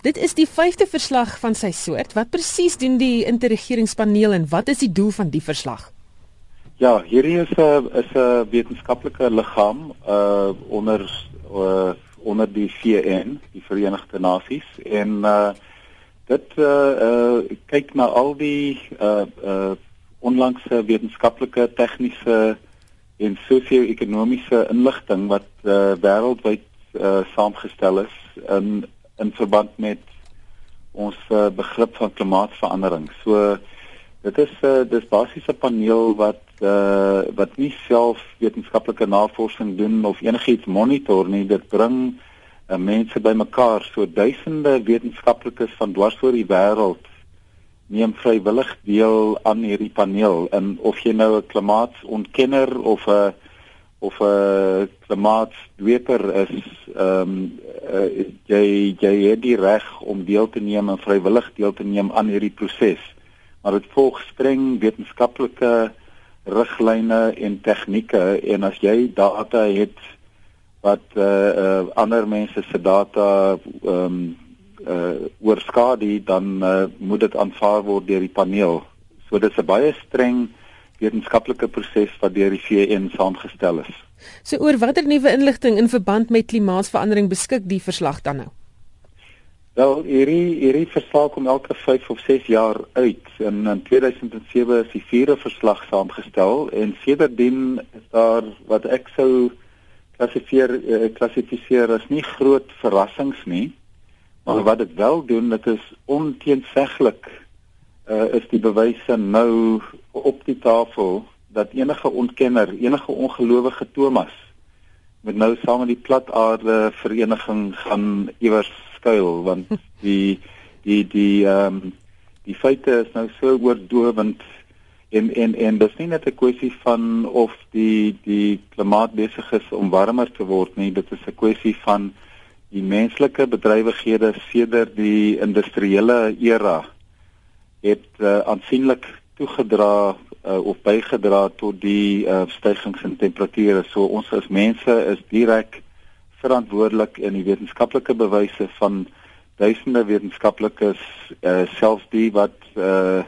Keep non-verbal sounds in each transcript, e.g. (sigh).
Dit is die 5de verslag van sy soort. Wat presies doen die interregeringspaneel en wat is die doel van die verslag? Ja, hierdie is 'n is 'n wetenskaplike liggaam uh onder uh onder die VN, die Verenigde Nasies en uh dit uh uh kyk na al die uh uh onlangse wetenskaplike, tegniese en sosio-ekonomiese inligting wat uh wêreldwyd uh saamgestel is in in verband met ons uh, begrip van klimaatsverandering. So dit is uh, dis basies 'n paneel wat uh, wat nie self wetenskaplike navorsing doen of enigiets monitor nie. Dit bring uh, mense bymekaar, so duisende wetenskaplikes van dwars oor die wêreld neem vrywillig deel aan hierdie paneel en of jy nou 'n klimaatontkenner of 'n of 'n klimaatsdweper is, ehm um, uh, jy jy het die reg om deel te neem en vrywillig deel te neem aan hierdie proses. Maar dit volg streng wetenskaplike riglyne en tegnieke en as jy data het wat eh uh, uh, ander mense se data ehm um, eh uh, oorskadu dan uh, moet dit aanvaar word deur die paneel. So dit is 'n baie streng wetenskaplike proses wat deur die VN saamgestel is. So oor watter nuwe inligting in verband met klimaatsverandering beskik die verslag dan nou? Wel, hierdie hierdie verslag kom elke 5 of 6 jaar uit. In, in 2007 is die vierde verslag saamgestel en sedertdien is daar wat ek sou klassifiseer eh, klassifiseer as nie groot verrassings nie. Maar wat dit wel doen, dit is onteenseglik uh, is die bewyse nou op die tafel dat enige ontkenner, enige ongelowige Thomas met nou saam met die plataarde vereniging gaan iewers skuil want (laughs) die die die ehm um, die feite is nou so oordowend en en en dis nie net 'n kwessie van of die die klimaat besig is om warmer te word nie dit is 'n kwessie van die menslike bedrywighede sedert die industriële era het uh, aansienlik toegedra uh, of bygedra tot die uh, stygings in temperature. So ons as mense is direk verantwoordelik in die wetenskaplike bewyse van duisende wetenskaplikes uh, selfs die wat uh,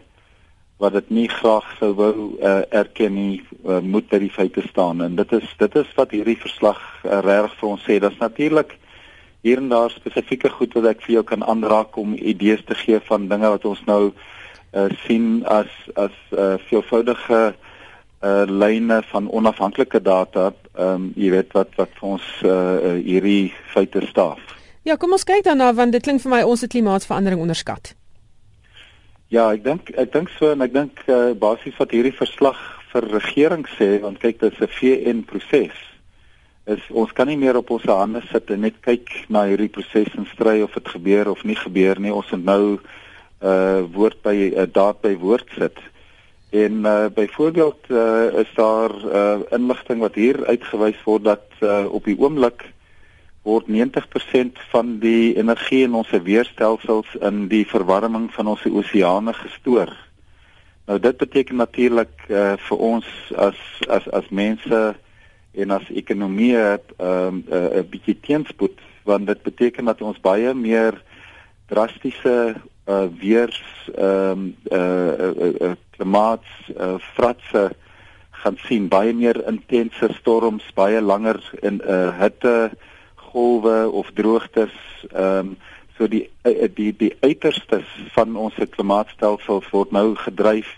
wat dit nie graag sou wou uh, erken nie uh, moet by die feite staan. En dit is dit is wat hierdie verslag uh, reg vir ons sê. Dit's natuurlik hier en daar spesifieke goed wat ek vir jou kan aanraak om idees te gee van dinge wat ons nou sien as as uh, veelvoudige uh lyne van onafhanklike data, ehm um, jy weet wat wat vir ons uh hierdie feite staaf. Ja, kom ons kyk daarna want dit klink vir my ons het klimaatsverandering onderskat. Ja, ek dink ek dink so en ek dink uh basies wat hierdie verslag vir regering sê, want kyk dit is 'n VN proses. Is ons kan nie meer op ons hande sit en net kyk na hierdie proses en stry of dit gebeur of nie gebeur nie. Ons moet nou uh woord by uh, daad by woord sit. En uh, byvoorbeeld uh, is daar uh, inligting wat hier uitgewys word dat uh, op die oomblik word 90% van die energie in ons weerstelsels in die verwarming van ons oseane gestoor. Nou dit beteken natuurlik uh, vir ons as as as mense en as ekonomie 'n uh, uh, bietjie teenspoed want dit beteken dat ons baie meer drastiese uh, weers ehm um, uh, uh, uh, klimaat uh, fratse gaan sien baie meer intense storms baie langer in uh, hitte golwe of droogtes ehm um, so die uh, die die uiterstes van ons klimaatstelsel word nou gedryf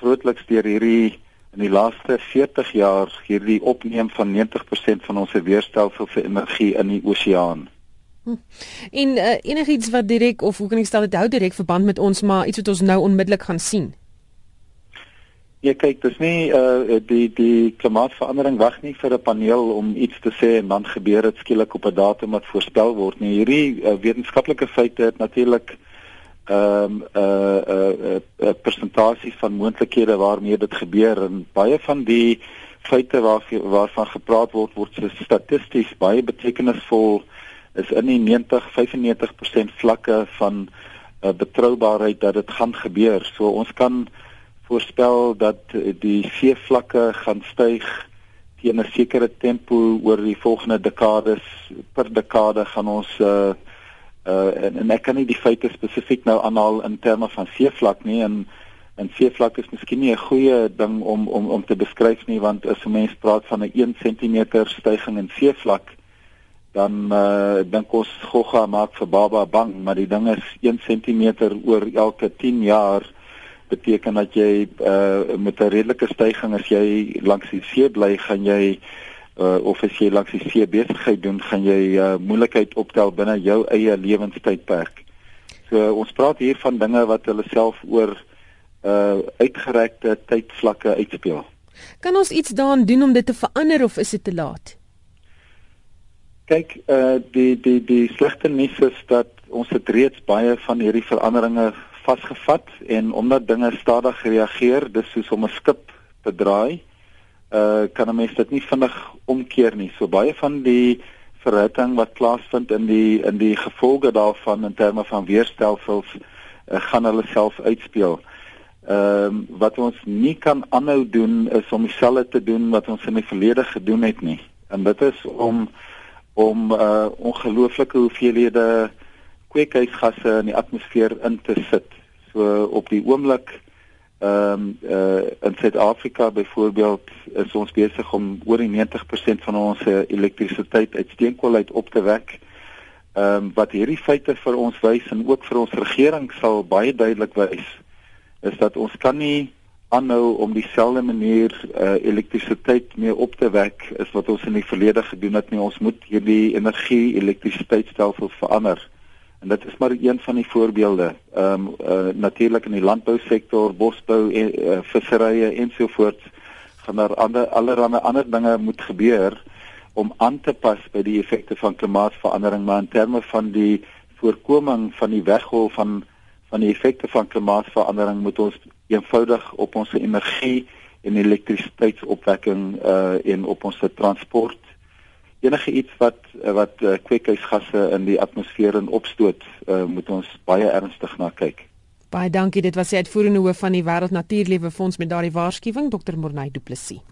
grootliks deur hierdie in die laaste 40 jaar hierdie opneem van 90% van ons weerstelsel se energie in die oseaan. Hm. En uh, enigiets wat direk of hoe kan ek stel dit hou direk verband met ons maar iets wat ons nou onmiddellik gaan sien. Ja kyk, dis nie uh die die klimaatsverandering wag nie vir 'n paneel om iets te sê en dan gebeur dit skielik op 'n datum wat voorspel word nie. Hierdie uh, wetenskaplike feite het natuurlik ehm um, 'n uh, 'n uh, 'n uh, persentasie van moontlikhede waarmee dit gebeur en baie van die feite waar waarvan gepraat word word statisties baie betekenisvol is in die 90 95% vlakke van uh, betroubaarheid dat dit gaan gebeur. So ons kan voorspel dat die seevlakke gaan styg teen 'n sekere tempo oor die volgende dekades. Per dekade gaan ons uh Uh en, en ek kan nie die feite spesifiek nou aanhaal in terme van seevlak nie en en seevlak is miskien nie 'n goeie ding om om om te beskryf nie want as 'n mens praat van 'n 1 cm stygings in seevlak dan uh dink ons gogga maak vir baba bang maar die ding is 1 cm oor elke 10 jaar beteken dat jy uh met 'n redelike stygings as jy langs die see bly gaan jy uh of as jy langs die see besigheid doen gaan jy uh moeilikheid optel binne jou eie lewenstydperk. So ons praat hier van dinge wat hulle self oor uh uitgerekte tydvlakke uitspeel. Kan ons iets daaraan doen om dit te verander of is dit te laat? Kyk, uh die die die slegte nuus is dat ons het reeds baie van hierdie veranderinge vasgevat en omdat dinge stadig reageer, dis soos om 'n skip te draai, uh kan 'n mens dit nie vinnig omkeer nie. So baie van die verhitting wat plaasvind in die in die gevolge daarvan in terme van weerstelsels uh, gaan hulle self uitspeel. Ehm um, wat ons nie kan aanhou doen is om dieselfde te doen wat ons in die verlede gedoen het nie. En dit is om om uh ongelooflike hoeveelhede kweekhuisgasse in die atmosfeer in te sit. So op die oomblik ehm um, uh in Suid-Afrika byvoorbeeld is ons besig om oor die 90% van ons elektrisiteit uit steenkool uit op te wek. Ehm um, wat hierdie feite vir ons wys en ook vir ons regering sal baie duidelik wys is dat ons kan nie aanhou om dieselfde manier uh, elektrisiteit mee op te wek as wat ons in die verlede gedoen het nie. Ons moet hierdie energie elektrisiteitsstelsel verander. En dit is maar een van die voorbeelde. Ehm um, uh, natuurlik in die landbousektor bosbou en uh, visserye ensovoorts gaan daar ander allerlei ander dinge moet gebeur om aan te pas by die effekte van klimaatsverandering maar in terme van die voorkoming van die weggol van van die effekte van klimaatsverandering moet ons eenvoudig op ons energie en elektrisiteitsopwekking uh en op ons transport enige iets wat wat uh, kweekhuisgasse in die atmosfeer in opstoot uh moet ons baie ernstig na kyk. Baie dankie dit was die uitvoerende hoof van die Wêreld Natuurlewe Fonds met daardie waarskuwing Dr. Morney Du Plessis.